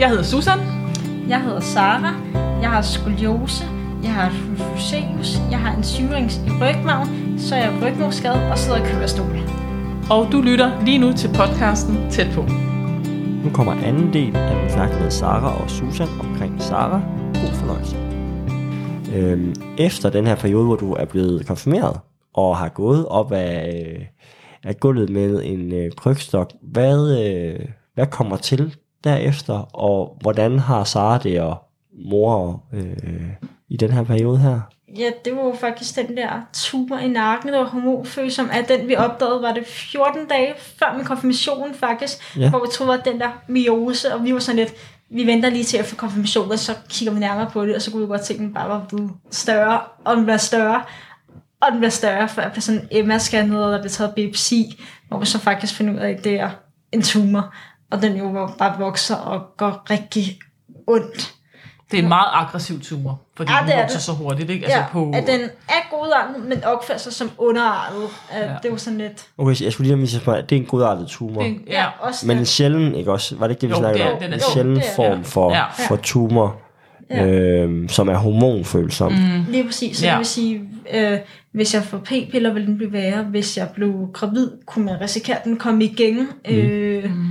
Jeg hedder Susan. Jeg hedder Sara. Jeg har skoliose. Jeg har hypofuseus. Jeg har en syrings i rygmagen. Så er jeg rygmarvsskadet og sidder i kørestol. Og du lytter lige nu til podcasten Tæt på. Nu kommer anden del af min snak med Sara og Susan omkring Sara. God fornøjelse. Øhm, efter den her periode, hvor du er blevet konfirmeret og har gået op af, øh, af gulvet med en øh, krygstok, hvad, øh, hvad kommer til derefter, og hvordan har Sara det og mor øh, i den her periode her? Ja, det var jo faktisk den der tumor i nakken, der var hormonfølsom, af den vi opdagede, var det 14 dage før min konfirmation faktisk, Ja. hvor vi troede, at den der myose, og vi var sådan lidt, vi venter lige til at få konfirmation, og så kigger vi nærmere på det, og så kunne vi godt tænke, at den bare var blevet større, og den bliver større, og den bliver større, før jeg sådan Emma-scannet, og der bliver taget biopsi, hvor vi så faktisk finder ud af, at det er en tumor, og den jo bare vokser og går rigtig ondt. Det er en meget aggressiv tumor, fordi Ja, den det er vokser det. så hurtigt. Ikke? Altså ja, på, at den er godartet, men opfører sig som underartet. Ja. Det var sådan lidt... Okay, jeg skulle lige have spørge, det er en godartet tumor. Det, ja. også Men en sjælden, ikke også? Var det ikke det, vi Jo, snakkede er- om? den er en sjælden. Jo, er form for, Ja. for tumor, Ja. øhm, som er hormonfølsom. Mm. Lige præcis. Så Ja. ja. det vil sige, øh, hvis jeg får p-piller, vil den blive værre. Hvis jeg blev gravid, kunne man risikere, at den kom igen. Mm. Øh, Mm.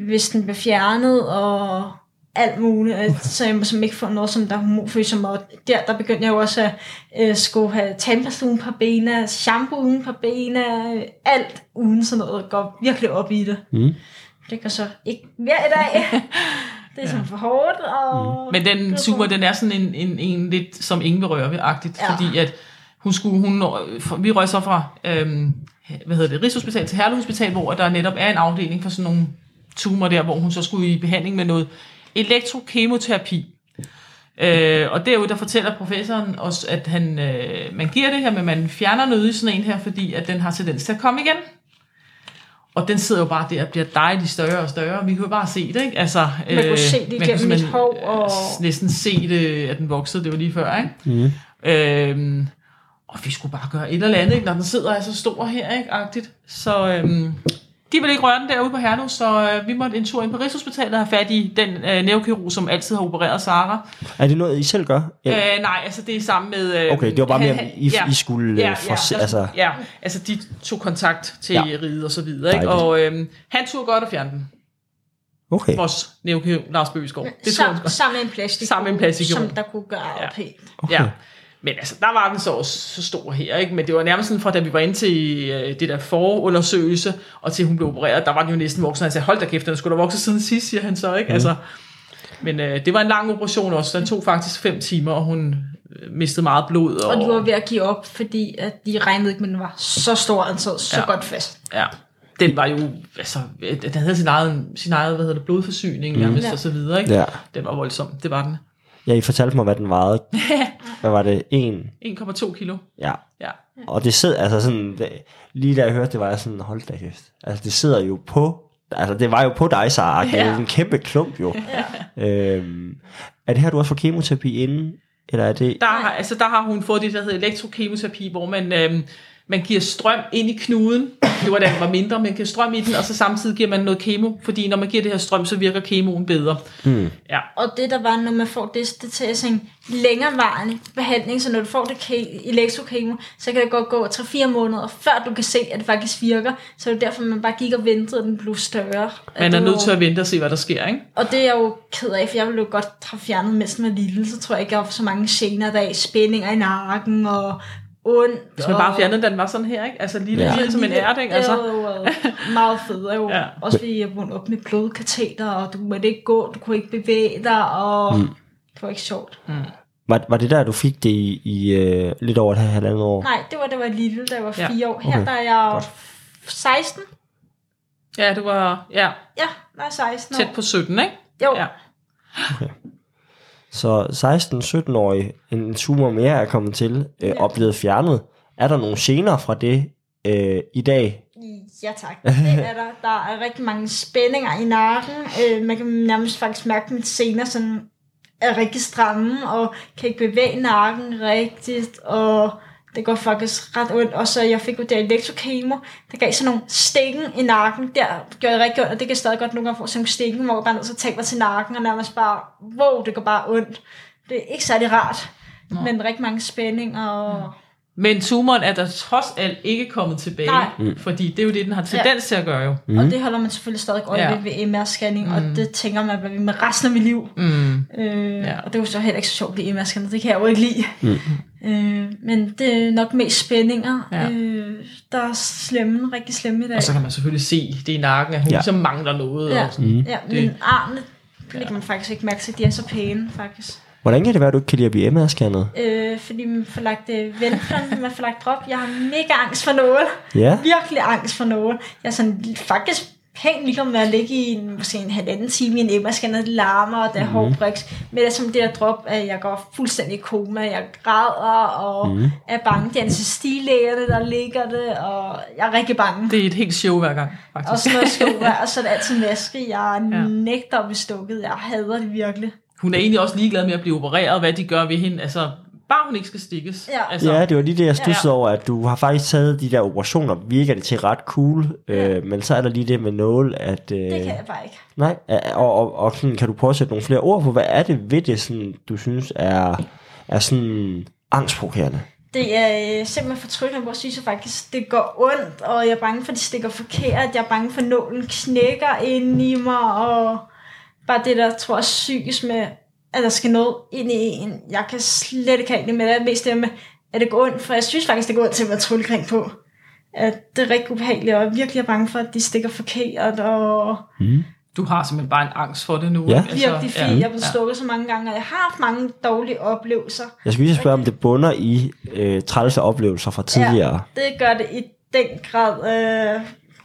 Hvis den blev fjernet og alt muligt. Så jeg må simpelthen ikke få noget, som der er hormonfølsom. Og der, der begyndte jeg jo også at øh, skulle have tandpasta uden på benene, shampoo uden på benene, alt uden sådan noget. Går virkelig op i det. Mm. Det kan så ikke mere i dag. Det er sådan for hårdt. Og Men den er for- den er sådan en, en, en lidt som ingen vil røre ved-agtigt, ja. Ja. fordi at hun skulle, hun, vi røg så fra, øhm, hvad hedder det, Rigshospital til Herlev Hospital, hvor der netop er en afdeling for sådan nogle tumor der, hvor hun så skulle i behandling med noget elektrokemoterapi. Øh, og derude, der fortæller professoren os, at han, øh, man giver det her, men man fjerner noget i sådan en her, fordi at den har tendens til at komme igen. Og den sidder jo bare der og bliver dejligt større og større. Vi kunne jo bare se det, ikke? Altså, Man kunne se det igennem mit hår og- øh, næsten se det, at den voksede. Det var lige før, ikke? Mm. Øhm, og vi skulle bare gøre et eller andet, ikke? når den sidder er så stor her, ikke? Agtigt. Så øhm, de ville ikke røre den derude på Herlev, så øh, vi måtte en tur ind på Rigshospitalet og have fat i den øh, neurokirurg, som altid har opereret Sara. Er det noget, I selv gør? Ja. Øh, nej, altså det er sammen med... Øh, Okay, det var bare mere, I, I skulle ja, ja, for, ja, altså, ja, altså de tog kontakt til Ja. ja. riget og så videre, ikke? Dejligt. og øhm, han turde godt at fjerne den. okay. Vores neurokirurg, Lars Bøgeskov. Det tog Sam, sammen med en plastik. Sammen med en plastikkirurg. Som der kunne gøre Ja. ja. pænt. okay. Ja. Men altså, der var den så også så stor her, ikke? Men det var nærmest sådan, fra da vi var inde til øh, det der forundersøgelse, og til hun blev opereret, der var den jo næsten voksen. Han sagde, hold da kæft, den skulle da vokse siden sidst, siger han så, ikke? Mm. Altså, men øh, det var en lang operation også. Den tog faktisk fem timer, og hun øh, mistede meget blod. Og, Og de var ved at give op, fordi at de regnede ikke, men den var så stor, og den sad så Ja. godt fast. Ja. Den var jo, altså, øh, den havde sin egen, sin egen hvad hedder det, blodforsyning, nærmest, Ja. og så videre, ikke? Ja. Den var voldsom, det var den. Ja, I fortalte mig, hvad den vejede. Hvad var det? En? 1,2 kilo. Ja. Ja. Og det sidder, altså sådan, det, lige da jeg hørte det, var jeg sådan, hold da kæft. Altså det sidder jo på, altså det var jo på dig, Sara. Det er Ja. en kæmpe klump jo. øhm, er det her, du også får kemoterapi inden? Eller er det... Der har, altså, der har hun fået det, der hedder elektrokemoterapi, hvor man, øhm, man giver strøm ind i knuden. Det var da den var mindre, man giver strøm i den, og så samtidig giver man noget kemo, fordi når man giver det her strøm, så virker kemoen bedre. Hmm. Ja. Og det der var, når man får det, det til sådan en længerevarende behandling, så når du får det ke- elektrokemo, så kan det godt gå 3-4 måneder, før du kan se, at det faktisk virker. Så det er derfor, man bare gik og ventede, at den blev større. Man er nødt til at vente og se, hvad der sker, ikke? Og det er jeg jo ked af, for jeg ville jo godt have fjernet, mens den var lille. Så tror jeg ikke, jeg har så mange gener der er i spændinger i nakken og ondt. Hvis man og... bare fjernede den, var sådan her, ikke? Altså lille, Ja. ja. som en ært, ikke? Altså, Det var jo meget fedt. Jo. Ja. Også fordi jeg op med blodkateter, og du måtte ikke gå, du kunne ikke bevæge dig, og mm. det var ikke sjovt. Var, var det der, du fik det i, i uh, lidt over et halvandet år? Nej, det var, det var lille, da jeg var Ja. fire år. Her Okay. der er jeg Godt. 16. ja, det var ja, Ja, der er 16 år. tæt på 17, ikke? Jo, Ja. Så 16-17-årig, en tumor mere er kommet til øh, og blevet fjernet. Er der nogle gener fra det øh, i dag? Ja tak, det er der. Der er rigtig mange spændinger i nakken. Øh, man kan nærmest faktisk mærke, at mit sener sådan er rigtig stramme, og kan ikke bevæge nakken rigtigt, og Det går faktisk ret ondt. Og så jeg fik jo der elektrokemo, der gav sådan nogle stikken i nakken. Der gjorde det rigtig ondt, og det kan stadig godt nogle gange få sådan nogle stikken, hvor jeg bare nødt til at tage mig til nakken, og nærmest bare, wow, det går bare ondt. Det er ikke særlig rart, Nå. men rigtig mange spændinger. Og... Men tumoren er der trods alt ikke kommet tilbage, Nej. Mm. fordi det er jo det, den har tendens til at gøre jo. Mm. Og det holder man selvfølgelig stadig øje Ja. ja. ved ved MR-scanning, mm. og det tænker man hvad med resten af mit liv. Mm. Øh, Ja. ja. Og det er jo så heller ikke så sjovt at blive MR-scannet, det kan jeg jo ikke lide. Mm. Øh, men det er nok mest spændinger, Ja. ja. øh, der er slemme, rigtig slemme i dag. Og så kan man selvfølgelig se det i nakken, at hun Ja. ja. så mangler noget. ja, Og sådan. Mm. ja, men Det- armene, det kan man faktisk ikke mærke til, de er så pæne faktisk. Hvordan kan det være, at du ikke kan lide at blive MR-scannet? Øh, fordi man får lagt øh, ventlerne, man får lagt drop. Jeg har mega angst for nåle. Ja. Virkelig angst for nåle. Jeg er sådan faktisk pænt ligeglad med at ligge i en, måske en halvanden time i en MR-scanner, det larmer, og det er mm. hård briks. Men det er som det der drop, at jeg går fuldstændig i koma, jeg græder, og mm. er bange. Det er anestesilægerne, der ligger det, og jeg er rigtig bange. Det er et helt show hver gang, faktisk. Og sådan noget skov, og så er det altid maske. Jeg ja. nægter at blive stukket. Jeg hader det virkelig. Hun er egentlig også ligeglad med at blive opereret, hvad de gør ved hende. Altså, bare hun ikke skal stikkes. Ja. Altså, Ja, det var lige det, jeg stussede Ja. over, at du har faktisk taget de der operationer, virker det til ret cool, øh, men så er der lige det med nål, at... Øh, Det kan jeg bare ikke. Nej, og, og, og sådan, kan du prøve at sætte nogle flere ord på, hvad er det ved det, sådan, du synes er, er sådan angstprovokerende? Det er øh, simpelthen fortryllende, hvor jeg synes jeg faktisk, det går ondt, og jeg er bange for, at de stikker forkert. Jeg er bange for, at nålen knækker ind i mig, og bare det, der tror jeg psykisk med, at der skal noget ind i en. Jeg kan slet ikke have det med det. er Mest det med, at det går ondt, for jeg synes faktisk, det går ondt til at være tryllekring på. At det er rigtig ubehageligt, og jeg er virkelig bange for, at de stikker forkert, og Du har simpelthen bare en angst for det nu. Ja. ikke? virkelig fint. Jeg er blevet stukket så mange gange, og jeg har haft mange dårlige oplevelser. Jeg skal lige spørge, om det bunder i øh, trælse oplevelser fra tidligere. Ja, det gør det i den grad. Øh,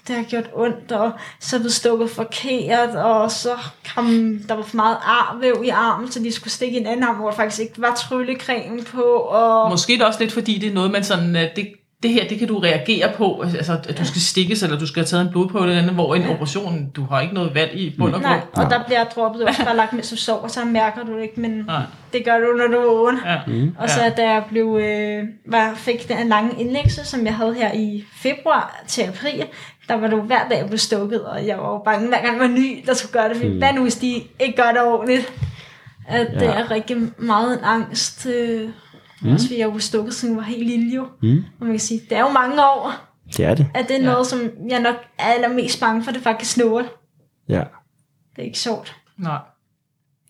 det har gjort ondt, og så blev stukket forkert, og så kom der var for meget arvæv i armen, så de skulle stikke i en anden arm, hvor der faktisk ikke var tryllecreme på. Og Måske er det også lidt, fordi det er noget, man sådan, øh, det, det her, det kan du reagere på, altså at du skal stikkes, eller du skal have taget en blodprøve eller andet, hvor en operation, du har ikke noget valg i bund og Nej, grund. og der bliver droppet også bare lagt, mens du sover, så mærker du det ikke, men Nej. det gør du, når du er vågen. Ja. Mm. Og så da jeg blev, øh, var, fik den lange indlæggelse, som jeg havde her i februar til april, der var det jo hver dag, jeg blev stukket, og jeg var jo bange, hver gang der var ny, der skulle gøre det. Mm. Hvad nu, hvis de ikke gør det ordentligt? At det Ja. er rigtig meget en angst. Øh, mm. Også fordi jeg var stukket, siden var helt lille jo. Mm. Og man kan sige, det er jo mange år, Det er det. at det er Ja. noget, som jeg nok er allermest bange for, det faktisk nål. Ja. Det er ikke sjovt. Nej.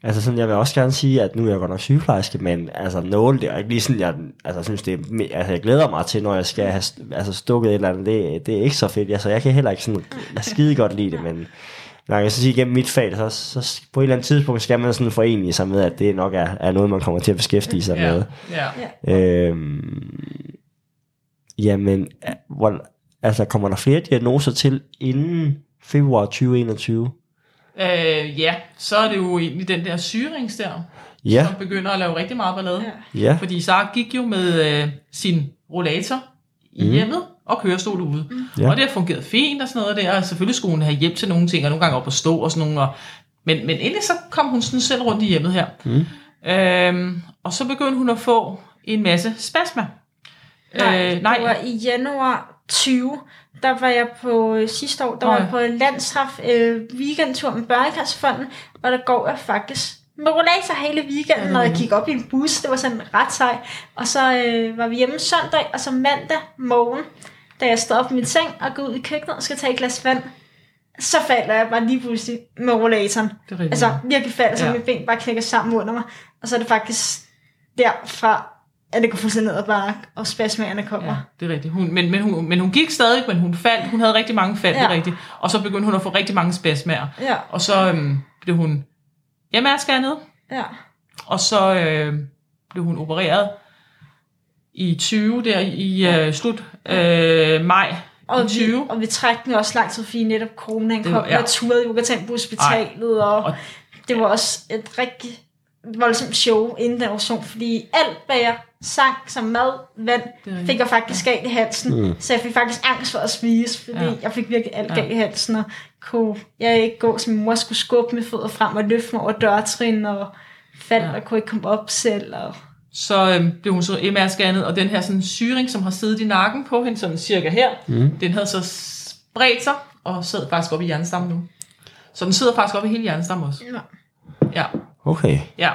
Altså sådan, jeg vil også gerne sige, at nu er jeg godt nok sygeplejerske, men altså nåle, det er ikke lige sådan, jeg altså, synes, det er, altså, jeg glæder mig til, når jeg skal have altså, stukket et eller andet, det, det er ikke så fedt. Altså, jeg kan heller ikke sådan, jeg skide godt lide det, men når jeg kan så sige, gennem mit fag, så, så på et eller andet tidspunkt skal man sådan forene sig med, at det nok er, er noget, man kommer til at beskæftige sig Ja. med. ja. Øhm, jamen, hvor, altså, kommer der flere diagnoser til inden februar 2021? Øh, ja, så er det jo egentlig den der syrings der, Ja, som begynder at lave rigtig meget ballade. Ja. Fordi Sara gik jo med øh, sin rollator i Mhm. hjemmet og kørestol ude. Ja. Og det har fungeret fint og sådan noget der. Og selvfølgelig skulle hun have hjælp til nogle ting, og nogle gange op at stå og sådan nogle. Og, men, men endelig så kom hun sådan selv rundt i hjemmet her. Mm. Øhm, og så begyndte hun at få en masse spasmer. Nej, øh, nej. det var i januar 20. Der var jeg på øh, sidste år, der var Nej. jeg på landstraf øh, weekendtur med Børnekassfonden, og der går jeg faktisk med rollator hele weekenden, når jeg gik op i en bus. Det var sådan ret sej. Og så øh, var vi hjemme søndag, og så mandag morgen, da jeg stod op i min seng og går ud i køkkenet og skal tage et glas vand, så falder jeg bare lige pludselig med rollatoren. Det. Altså virkelig falder, så Ja. mit ben bare knækker sammen under mig. Og så er det faktisk derfra, at det går fuldstændig ned ad bakke, og spasmagerne kommer. Ja, det er rigtigt. Hun, men, men, hun, men hun gik stadig, men hun faldt. Hun havde rigtig mange fald, ja. det er rigtigt. Og så begyndte hun at få rigtig mange spasmer. Ja, Og så øhm, blev hun hjemmeskannet, ja. og så øh, blev hun opereret i 20, der i øh, slut øh, maj Og i 20. vi, og vi trækker den også lang tid, fordi netop coronaen Det kom. var- ja. Jeg turede tage på hospitalet, og, Og- det var også et rigtig voldsomt show inden den operation, fordi alt, hvad jeg sang som mad, vand, fik jeg faktisk galt i halsen. Mm. Så jeg fik faktisk angst for at spise, fordi Ja. ja. jeg fik virkelig alt Ja. galt i halsen, og kunne jeg ikke gå, som min mor skulle skubbe med fødder frem og løfte mig over dørtrin, og faldt Ja. ja. og kunne ikke komme op selv. Og så øh, blev hun så MR-scannet, og den her sådan, syring, som har siddet i nakken på hende, sådan cirka her, mm. den havde så spredt sig, og sad faktisk op i hjernestammen nu. Så den sidder faktisk op i hele hjernestammen også. Ja. Ja, Okay. ja.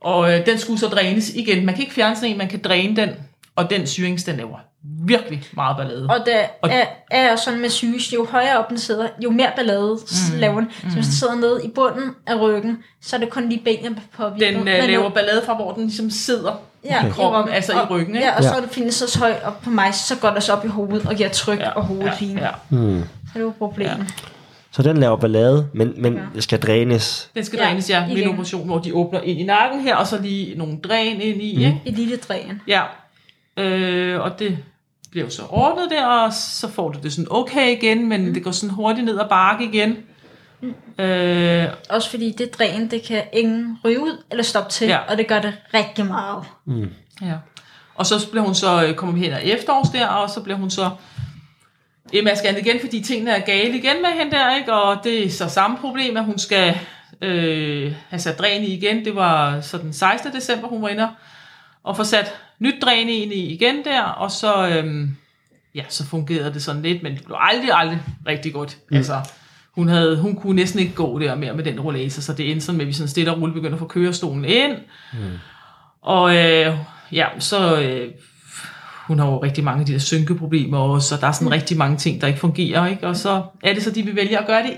Og øh, den skulle så drænes igen. Man kan ikke fjerne sådan en, man kan dræne den, og den syrings, den laver virkelig meget ballade. Og der Og- er, er sådan med syge, jo højere op den sidder, jo mere ballade mm. laver den. Så hvis den sidder nede i bunden af ryggen, så er det kun lige benene på den øh, laver ballade fra, hvor den ligesom sidder ja, i kroppen, ryggen. altså i Og- ryggen. Ikke? Ja, og Ja. så er det fint så højt op på mig, så går det så op i hovedet og giver tryk ja, og hovedpine. Ja, Ja, ja. ja. Så det var problemet. Så den laver ballade, men, men Ja. det skal drænes. Den skal Ja, drænes, ja, med en operation, hvor de åbner ind i nakken her, og så lige nogle dræn ind i, Mhm. ikke? I lille dræn. Ja, øh, og det bliver jo så ordnet der, og så får du det sådan okay igen, men Mm. det går sådan hurtigt ned ad bakke igen. Øh, Også fordi det dræn, det kan ingen ryge ud eller stoppe til, Ja. og det gør det rigtig meget. ja. Og så bliver hun så, øh, kommer vi hen af efterårs der, og så bliver hun så MR-scannet igen, fordi tingene er gale igen med hende der, ikke? og det er så samme problem, at hun skal øh, have sat dræn i igen. Det var så den 16. december, hun var inde og få sat nyt dræn ind i igen der, og så, øhm, ja, så fungerede det sådan lidt, men det blev aldrig, aldrig rigtig godt. Mm. Altså, hun, havde, hun kunne næsten ikke gå der mere med den rollator, så det endte sådan med, at vi sådan stille og roligt begyndte at få kørestolen ind. Mm. Og øh, ja, så øh, hun har jo rigtig mange af de der synkeproblemer også, så der er sådan mm. rigtig mange ting, der ikke fungerer, ikke? Og så er det så, de vil vælge at gøre det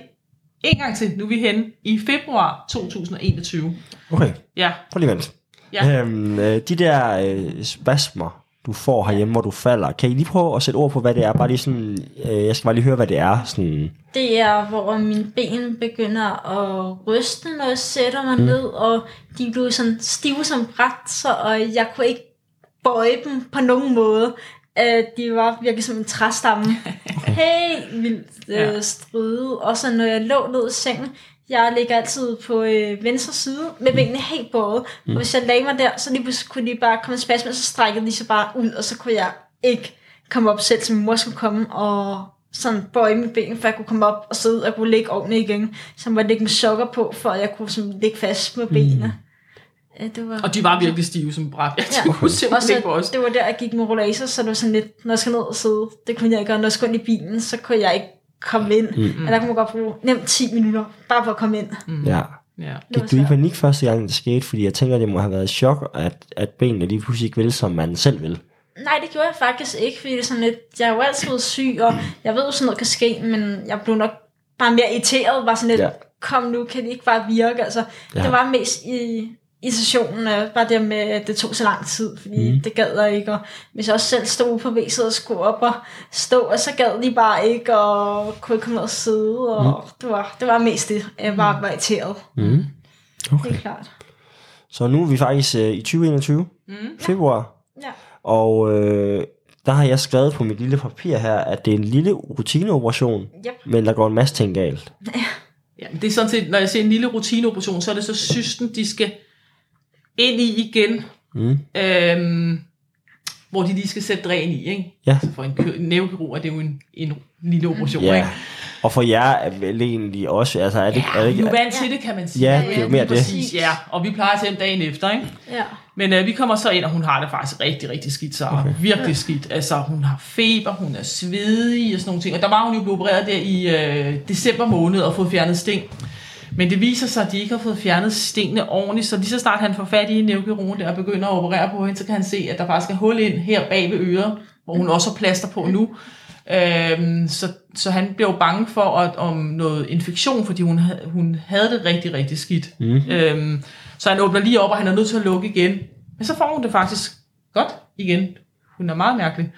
en gang til. Nu er vi henne i februar 2021. Okay, Ja, prøv lige vent. Ja. Øhm, øh, de der øh, spasmer, du får herhjemme, hvor du falder, kan I lige prøve at sætte ord på, hvad det er? Bare lige sådan, øh, jeg skal bare lige høre, hvad det er. Sådan, Det er, hvor mine ben begynder at ryste, når jeg sætter mig mm. ned, og de blev sådan stive som bræt, så og jeg kunne ikke bøje dem på nogen måde. Uh, de var virkelig som en træstamme. Helt vildt Ja. uh, stride. Og så når jeg lå ned i sengen, jeg ligger altid på øh, venstre side med benene helt bøjet. Mm. Og hvis jeg lagde mig der, så lige pludselig kunne de bare komme en spasme, og så strækkede de sig bare ud, og så kunne jeg ikke komme op selv, så min mor skulle komme og sådan bøje mine ben, for jeg kunne komme op og sidde og kunne ligge ordentligt igen. Så må jeg ligge med sokker på, for at jeg kunne sådan ligge fast med benene. Mm. Det var... og de var virkelig stive som bræt. Jeg Ja. kunne simpelthen ikke på Og os. så, det var der, jeg gik med rollator, så det var sådan lidt, når jeg skal ned og sidde, det kunne jeg ikke, og når jeg skulle ind i bilen, så kunne jeg ikke komme ind. Mm. Og der kunne man godt bruge nemt 10 minutter, bare for at komme ind. Mm. ja. Ja. Det var Gik du i panik første gang, det skete? Fordi jeg tænker, det må have været et chok, at, at benene lige pludselig ikke vil, som man selv vil. Nej, det gjorde jeg faktisk ikke, fordi det er sådan lidt, jeg har jo altid syg, og jeg ved jo sådan noget kan ske, men jeg blev nok bare mere irriteret, bare sådan lidt, Ja. kom nu, kan det ikke bare virke, altså, ja. det var mest i irritationen af bare det med, at det tog så lang tid, fordi mm. det gad jeg ikke, og hvis jeg også selv stod på væset og skulle op og stå, og så gad de bare ikke, og kunne ikke komme ned og sidde, og mm. det, var, det var mest det, jeg bare var irriteret, Mm. Okay. helt klart. Så nu er vi faktisk øh, i 2021, mm. februar, Ja. og øh, der har jeg skrevet på mit lille papir her, at det er en lille rutineoperation, Yep. men der går en masse ting galt. Ja, men det er sådan set, når jeg siger en lille rutineoperation, så er det så systen, de skal ind i igen, Mm. øhm, hvor de lige skal sætte dræn i, ikke? Ja. Altså for en, kø- en nævekirurg er det jo en, en lille operation, Ja, ikke? og for jer er vel egentlig også, altså er det, er det Vi er jo ikke, vant til det, kan man sige. Ja, det er jo mere det. Præcis, ja. Og vi plejer til dem dagen efter, ikke? Ja. Men øh, vi kommer så ind, og hun har det faktisk rigtig, rigtig skidt, så okay. virkelig skidt. Altså, hun har feber, hun er svedig og sådan nogle ting. Og der var hun jo blevet opereret der i øh, december måned og fået fjernet sting. Men det viser sig, at de ikke har fået fjernet stingene ordentligt, så lige så snart han får fat i neurokirurgen der og begynder at operere på hende, så kan han se, at der faktisk er hul ind her bag ved øret, hvor hun også har plaster på nu. Øhm, så, så han blev bange for at, om noget infektion, fordi hun, havde- hun havde det rigtig, rigtig skidt. Mm. Øhm, så han åbner lige op, og han er nødt til at lukke igen. Men så får hun det faktisk godt igen. Hun er meget mærkelig.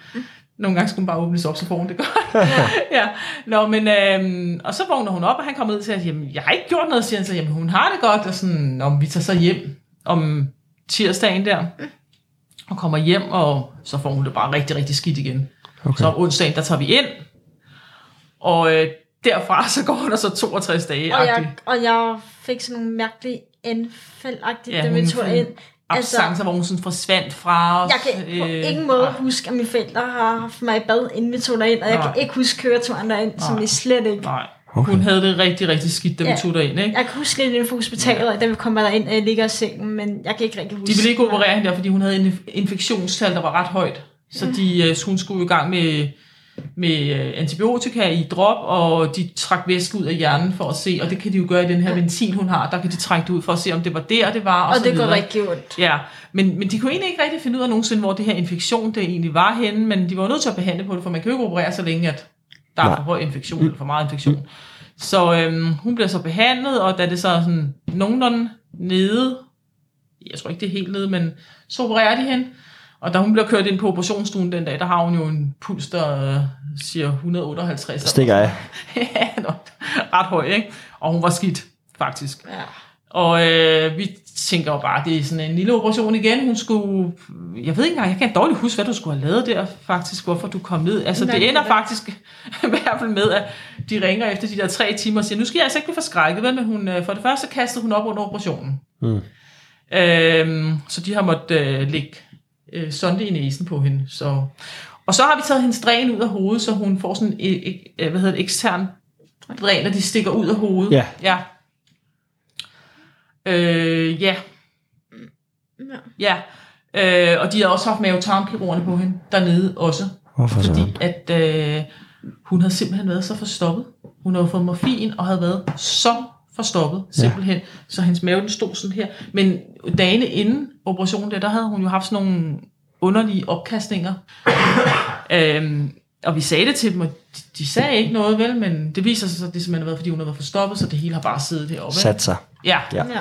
Nogle gange skulle hun bare åbnes op, så får hun det godt. ja. Nå, men, øhm, og så vågner hun op, og han kommer ud til at sige, jamen, jeg har ikke gjort noget, siger han så, jamen, hun har det godt, og sådan, om vi tager så hjem om tirsdagen der, og kommer hjem, og så får hun det bare rigtig, rigtig skidt igen. Okay. Så om onsdagen, der tager vi ind, og øh, derfra så går der så 62 dage. Og jeg, og jeg fik sådan nogle mærkelige anfald-agtige, Ja, ja, da vi ind. Altså, Absencer, hvor hun sådan forsvandt fra os. jeg kan på øh, ingen måde nej. huske, at mine forældre har haft mig i bad, inden vi tog derind, og jeg Nej. kan ikke huske køreturen derind, som Nej. vi slet ikke. Nej. Okay. Hun havde det rigtig, rigtig skidt, da vi Ja. tog derind, ikke? Jeg kan huske lidt inden for hospitalet, da vi kommer derind, at jeg ligger i sengen, men jeg kan ikke rigtig huske. De ville ikke operere hende der, fordi hun havde en infektionstal, der var ret højt. Så de, øh, hun skulle i gang med, med øh, antibiotika i drop, og de trak væske ud af hjernen for at se, og det kan de jo gøre i den her ventil, hun har. Der kan de trække det ud for at se, om det var der, det var, og, Og så det går videre. rigtig ondt. Ja, men, men de kunne egentlig ikke rigtig finde ud af nogensinde, hvor det her infektion det egentlig var henne, men de var nødt til at behandle på det, for man kan jo ikke operere så længe, at der er Nej. for høj infektion, eller for meget infektion. Så øhm, hun bliver så behandlet, og da det så er sådan nogenlunde nede, jeg tror ikke det er helt nede, men så opererer de hende, og da hun bliver kørt ind på operationsstuen den dag, der har hun jo en puls, der øh, siger 158. Stikker af. ja, nå, ret høj, ikke? Og hun var skidt, faktisk. Ja. Og øh, vi tænker jo bare, det er sådan en lille operation igen. Hun skulle, jeg ved ikke engang, jeg kan dårligt huske, hvad du skulle have lavet der faktisk, hvorfor du kom ned. Altså Nej, det ender det faktisk i hvert fald med, at de ringer efter de der tre timer og siger, nu skal jeg altså ikke blive forskrækket, men hun, øh, for det første kastede hun op under operationen. Mm. Øhm, så de har måttet øh, lægge øh, sonde i næsen på hende. Så. Og så har vi taget hendes dræn ud af hovedet, så hun får sådan et, et, et hvad hedder det, ekstern dræn, og de stikker ud af hovedet. Ja. Ja. Øh, ja. Ja. Øh, og de har også haft mavetarmkirurgerne på hende dernede også. Hvorfor? Fordi at øh, hun havde simpelthen været så forstoppet. Hun havde fået morfin og havde været så forstoppet simpelthen. Ja. Så hendes mave den stod sådan her. Men dagene inden operationen der, der havde hun jo haft sådan nogle underlige opkastninger. øhm, og vi sagde det til dem, og de, de sagde ikke noget vel, men det viser sig så, at det simpelthen har været, fordi hun har været forstoppet, så det hele har bare siddet deroppe. Sat sig. Ja. Ja. Ja.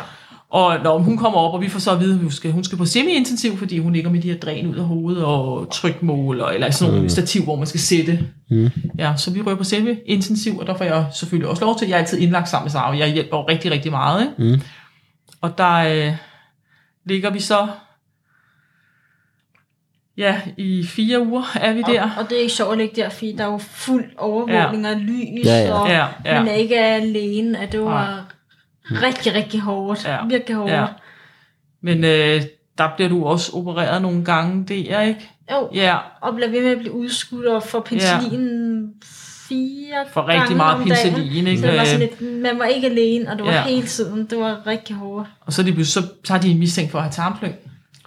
Og når hun kommer op, og vi får så at vide, at hun skal, hun skal på semi-intensiv, fordi hun ligger med de her dræn ud af hovedet og trykmål, og, eller sådan nogle mm. stativ, hvor man skal sætte. Mm. Ja, så vi rører på semi-intensiv, og der får jeg selvfølgelig også lov til, jeg er altid indlagt sammen med Sara, og jeg hjælper jo rigtig, rigtig meget. Ikke? Mm. Og der øh, ligger vi så, ja, i fire uger er vi der. Og, og det er ikke sjovt at ligge der, fordi der er jo fuld overvågning og lys, Ja, ja. og Ja, ja. man er ikke alene, at det var rigtig, rigtig hårdt. Ja. Virkelig hårdt. Ja. Men øh, der bliver du også opereret nogle gange, det er ikke? Jo, Ja, og bliver ved med at blive udskudt og få penicillin fire for rigtig gange meget penicillin, ikke? Så det var sådan Øh, lidt, man var ikke alene, og det var Ja. ja. hele tiden. Det var rigtig hårdt. Og så, de, så, har de en mistænkt for at have tarmflyng,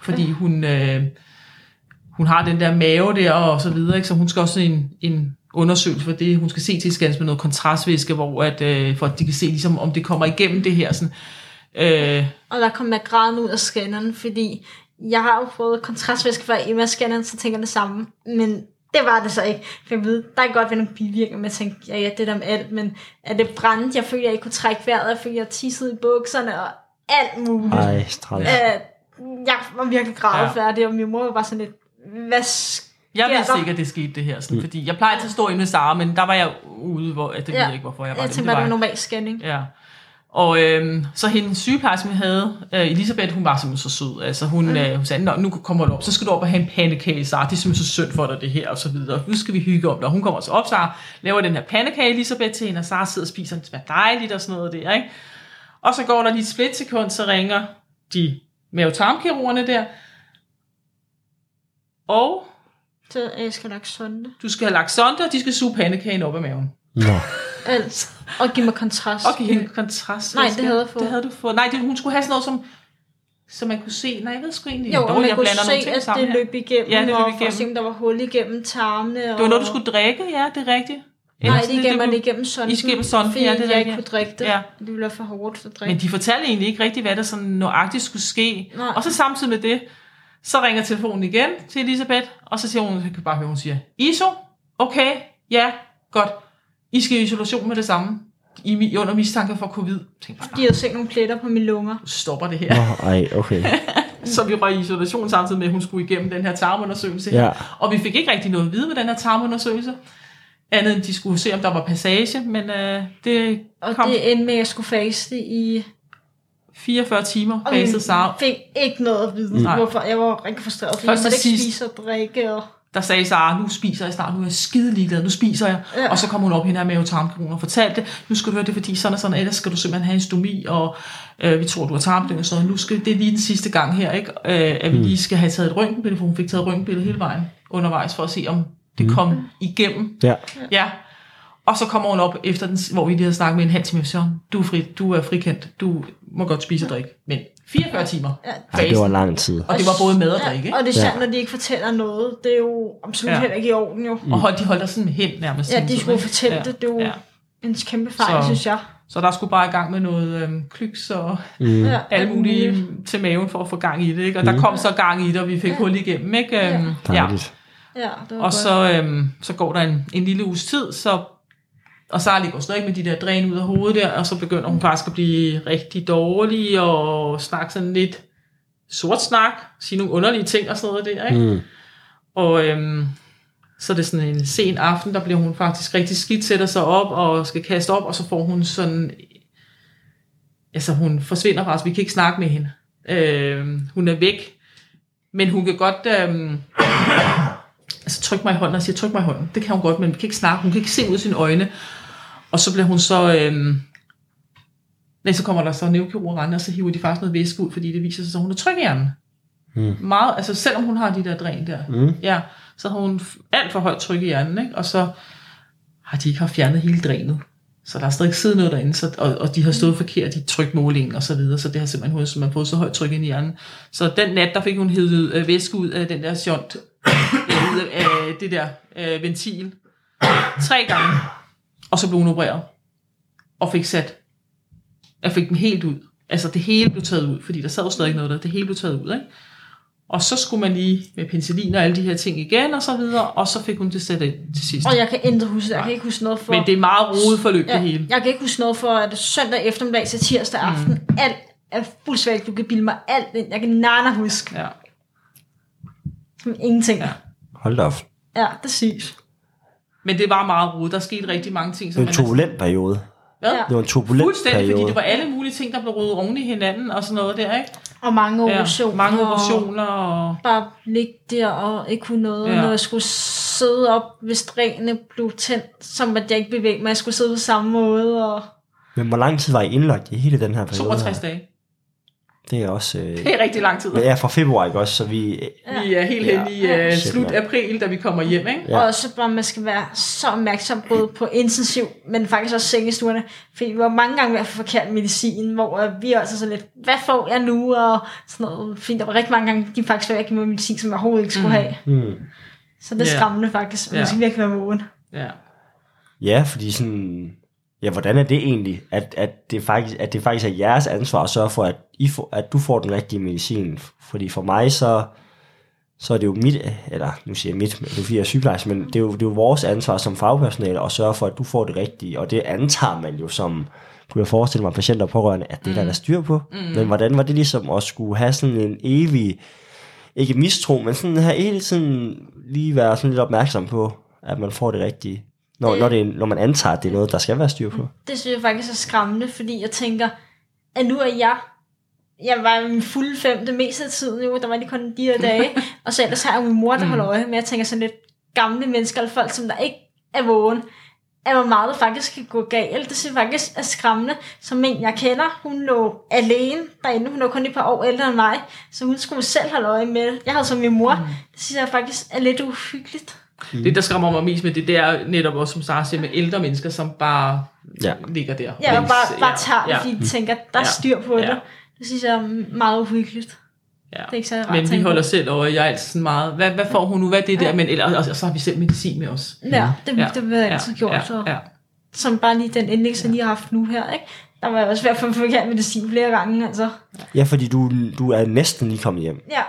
fordi hun, øh, hun har den der mave der og så videre, ikke? så hun skal også en, en undersøgelse for det. Hun skal se til scannes med noget kontrastvæske, hvor at, øh, for at de kan se, ligesom, om det kommer igennem det her. Sådan, øh, Og der kom jeg grædende ud af scanneren, fordi jeg har jo fået kontrastvæske fra EMA-scanneren, så tænker det samme. Men det var det så ikke. For jeg ved, der kan godt være nogle bivirkninger, men jeg tænkte, ja, ja, det er der med alt, men er det brændt? Jeg følte, jeg ikke kunne trække vejret, jeg følte, jeg tissede i bukserne og alt muligt. Ej, træls. Øh, jeg var virkelig grædefærdig, Ja. og min mor var bare sådan lidt, hvad jeg Ja, vidste der- ikke, at det skete det her, sådan, fordi jeg plejer til at stå inde med Sara, men der var jeg ude, hvor, at det ved Ja. jeg ikke, hvorfor jeg var Jeg det. tænkte det bare, var det var normal scanning. Ja. Og øhm, så hendes sygeplejerske, vi havde, øh, Elisabeth, hun var simpelthen så sød. Altså hun, mm. øh, hun sagde, Nå, nu kommer du op, så skal du op og have en pandekage, Sara. Det er simpelthen så synd for dig, det her, og så videre. Nu skal vi hygge om. Og hun kommer så op, Sara, laver den her pandekage, Elisabeth, til hende, og Sara sidder og spiser, det smager dejligt og sådan noget der, ikke? Og så går der lige et splitsekund, så ringer de mavetarmkirurgerne der, og Så jeg skal lagt sonde. du skal have lagt sonde, og de skal suge pandekagen op af maven. Nå. Alt. Og give mig kontrast. Og give hende kontrast. Nej, det havde jeg fået. Det havde du fået. Nej, det, hun skulle have sådan noget, som, som man kunne se. Nej, jeg ved sgu egentlig. Jo, Dog, og man jeg kunne nogle se, ting at det her. løb igennem, Ja, det løb og for igennem. at se, om der var hul igennem tarmene. Det var noget, du skulle drikke, ja, det er rigtigt. Nej, det igennem, det igennem sonden. I skal igennem sonden, fordi ja, det jeg ikke kunne drikke det. Ja. Det ville være for hårdt at drikke. Men de fortalte egentlig ikke rigtigt, hvad der sådan nøjagtigt skulle ske. Nej. Og så samtidig med det, så ringer telefonen igen til Elisabeth, og så siger hun, jeg kan bare høre, hun siger, ISO, okay, ja, godt. I skal i isolation med det samme. I under mistanke for covid. Tænkte bare, De havde set nogle pletter på mine lunger. nu stopper det her. Nå, ej, okay. Så vi var i isolation samtidig med, at hun skulle igennem den her tarmundersøgelse. Ja. Og vi fik ikke rigtig noget at vide med den her tarmundersøgelse. Andet end de skulle se, om der var passage, men øh, det Og kom det endte med, at jeg skulle faste i... 44 timer, Og Sara. fik ikke noget at vide, Nej. hvorfor. Jeg var rigtig frustreret, fordi Først jeg måtte ikke sidst. spise og drikke. Og... Der sagde Sara, nu spiser jeg snart, nu er jeg skide ligeglad, nu spiser jeg. Ja. Og så kom hun op hende her med tarmkirurgen og fortalte det. Nu skal du høre det, fordi sådan og sådan, ellers skal du simpelthen have en stomi, og øh, vi tror, du har tarmkirurgen og sådan. Nu skal det er lige den sidste gang her, ikke? Øh, at vi lige skal have taget et røntgenbillede, for hun fik taget røntgenbillede hele vejen undervejs, for at se, om det kom igennem Ja. Ja, Og så kommer hun op efter den, hvor vi lige havde snakket med en halv time. Så du er, fri, du er frikendt. Du må godt spise og drikke. Men 44 timer. Ja. Ej, det var lang tid. Og det var både mad og drikke. ikke? Og det er Ja. sandt, når de ikke fortæller noget. Det er jo absolut Ja. ja. heller ikke i orden jo. Og hold, de holdt der sådan hen nærmest. Ja, de skulle fortælle ja. det. Det er jo Ja. en kæmpe fejl, Så- synes jeg. Så der skulle bare i gang med noget øhm, klyks og Mm. Ja, alle mulige til maven for at få gang i det. Ikke? Og der kom så gang i det, og vi fik hul igennem. Ikke? Øhm, ja. Dejligt. Ja, det var Og godt. så, øhm, så går der en, en lille uges tid, så, og Sara går stadig med de der dræn ud af hovedet der, og så begynder hun faktisk at blive rigtig dårlig, og snakke sådan lidt sort snak, sige nogle underlige ting og sådan noget der, ikke? Mm. Og øhm, så er det sådan en sen aften, der bliver hun faktisk rigtig skidt, sætter sig op og skal kaste op, og så får hun sådan, altså hun forsvinder faktisk, vi kan ikke snakke med hende. Øhm, hun er væk, men hun kan godt, øhm, altså trykke mig i hånden og siger, tryk mig i hånden. Det kan hun godt, men vi kan ikke snakke, hun kan ikke se ud af sine øjne. Og så bliver hun så, øhm, nej, så kommer der så neurokirurg rendende, og så hiver de faktisk noget væske ud, fordi det viser sig, at hun er tryg i hjernen. Mm. Meget, altså selvom hun har de der dræn der, Mm. ja, så har hun alt for højt tryk i hjernen, ikke? og så har de ikke haft fjernet hele drænet. Så der er stadig siddet noget derinde, så, og, og de har stået forkert i trykmålingen og så videre, så det har simpelthen hun, så man har fået så højt tryk ind i hjernen. Så den nat, der fik hun hævet øh, væske ud af den der shunt, øh, øh, det der øh, ventil, tre gange, og så blev hun opereret, og fik sat, jeg fik den helt ud. Altså det hele blev taget ud, fordi der sad jo stadig noget der, det hele blev taget ud, ikke? Og så skulle man lige med penicillin og alle de her ting igen, og så videre, og så fik hun det sat ind til sidst. Og jeg kan intet huske det. Jeg kan ikke huske noget for... Men det er meget rodet forløb, det ja, hele. jeg kan ikke huske noget for, at det søndag eftermiddag til tirsdag aften. Mm. Alt er fuldstændig. Du kan bilde mig alt ind. Jeg kan nana huske. Ja. Som ingenting. Ja. Hold da op. ja det siges. Men det var meget rodet. Der skete rigtig mange ting, Det som var man... en turbulent periode. Hvad? Ja. Det var en turbulent Fuldstændig, fordi periode. det var alle mulige ting, der blev rodet oven i hinanden og sådan noget der, ikke? Og mange Ja, operationer. mange operationer og... bare ligge der og ikke kunne noget, Ja. ja. når jeg skulle sidde op, hvis drænene blev tændt, som at jeg ikke bevægede mig. Jeg skulle sidde på samme måde, og Men hvor lang tid var I indlagt i hele den her periode? 62 her? dage. Det er også... Øh... Det er rigtig lang tid. Jeg er fra februar, ikke også? Så vi... Ja. Vi er helt hen i Ja. uh, slut april, da vi kommer hjem, ikke? Ja. Og så bare, man skal være så opmærksom både på intensiv, men faktisk også sengestuerne. Fordi vi var mange gange ved at få forkert medicin, hvor øh, vi er altså sådan lidt, hvad får jeg nu? Og sådan noget. Fordi der var rigtig mange gange, de faktisk var ikke med medicin, som jeg overhovedet ikke skulle Mm. have. Hmm. Så det er Ja. skræmmende faktisk. Man Ja. skal virkelig være vågen. Ja. Ja, fordi sådan... Ja, hvordan er det egentlig, at, at, det faktisk, at det faktisk er jeres ansvar at sørge for, at, I får, at du får den rigtige medicin? Fordi for mig, så, så er det jo mit, eller nu siger jeg mit, men er fordi jeg er sygeplejerske, men det er, jo, det er jo vores ansvar som fagpersonale at sørge for, at du får det rigtige, og det antager man jo som, kunne jeg forestille mig, patienter og pårørende, at det er der, der er styr på. Mm. Men hvordan var det ligesom at skulle have sådan en evig, ikke mistro, men sådan have hele tiden lige være sådan lidt opmærksom på, at man får det rigtige, når, Øh. når, det er, når man antager, at det er noget, der skal være styr på. Det synes jeg faktisk er skræmmende, fordi jeg tænker, at nu er jeg jeg var min fulde fem det meste af tiden jo, der var lige kun de her dage, og så ellers har jeg min mor, der holder øje, men jeg tænker sådan lidt gamle mennesker, eller folk, som der ikke er vågen, at hvor meget det faktisk kan gå galt. Det synes faktisk er skræmmende. Som en, jeg kender, hun lå alene derinde. Hun var kun et par år ældre end mig, så hun skulle selv holde øje med det. Jeg havde som min mor. Det synes jeg faktisk er lidt uhyggeligt. Det, der skræmmer mig mest med det, det er netop også, som Sara siger, med ældre mennesker, som bare Ja. ligger der. Ja, og bare, bare tager det, ja, fordi de tænker, der er Ja. styr på det. Ja. Det synes jeg er meget uhyggeligt. ja. Det er ikke så rart Men vi holder selv øje. Jeg er altid sådan meget, hvad, hvad får hun nu, hvad er det der? Men, eller, og, og så har vi selv medicin med os. Ja, det, Ja. ja. det vil jeg altid gjort. Ja, Så. ja, Som bare lige den indlæggelse, jeg lige har haft nu her. Ikke? Der var jeg også ved at få forkert medicin flere gange. Altså. Ja, fordi du, du er næsten lige kommet hjem. Ja,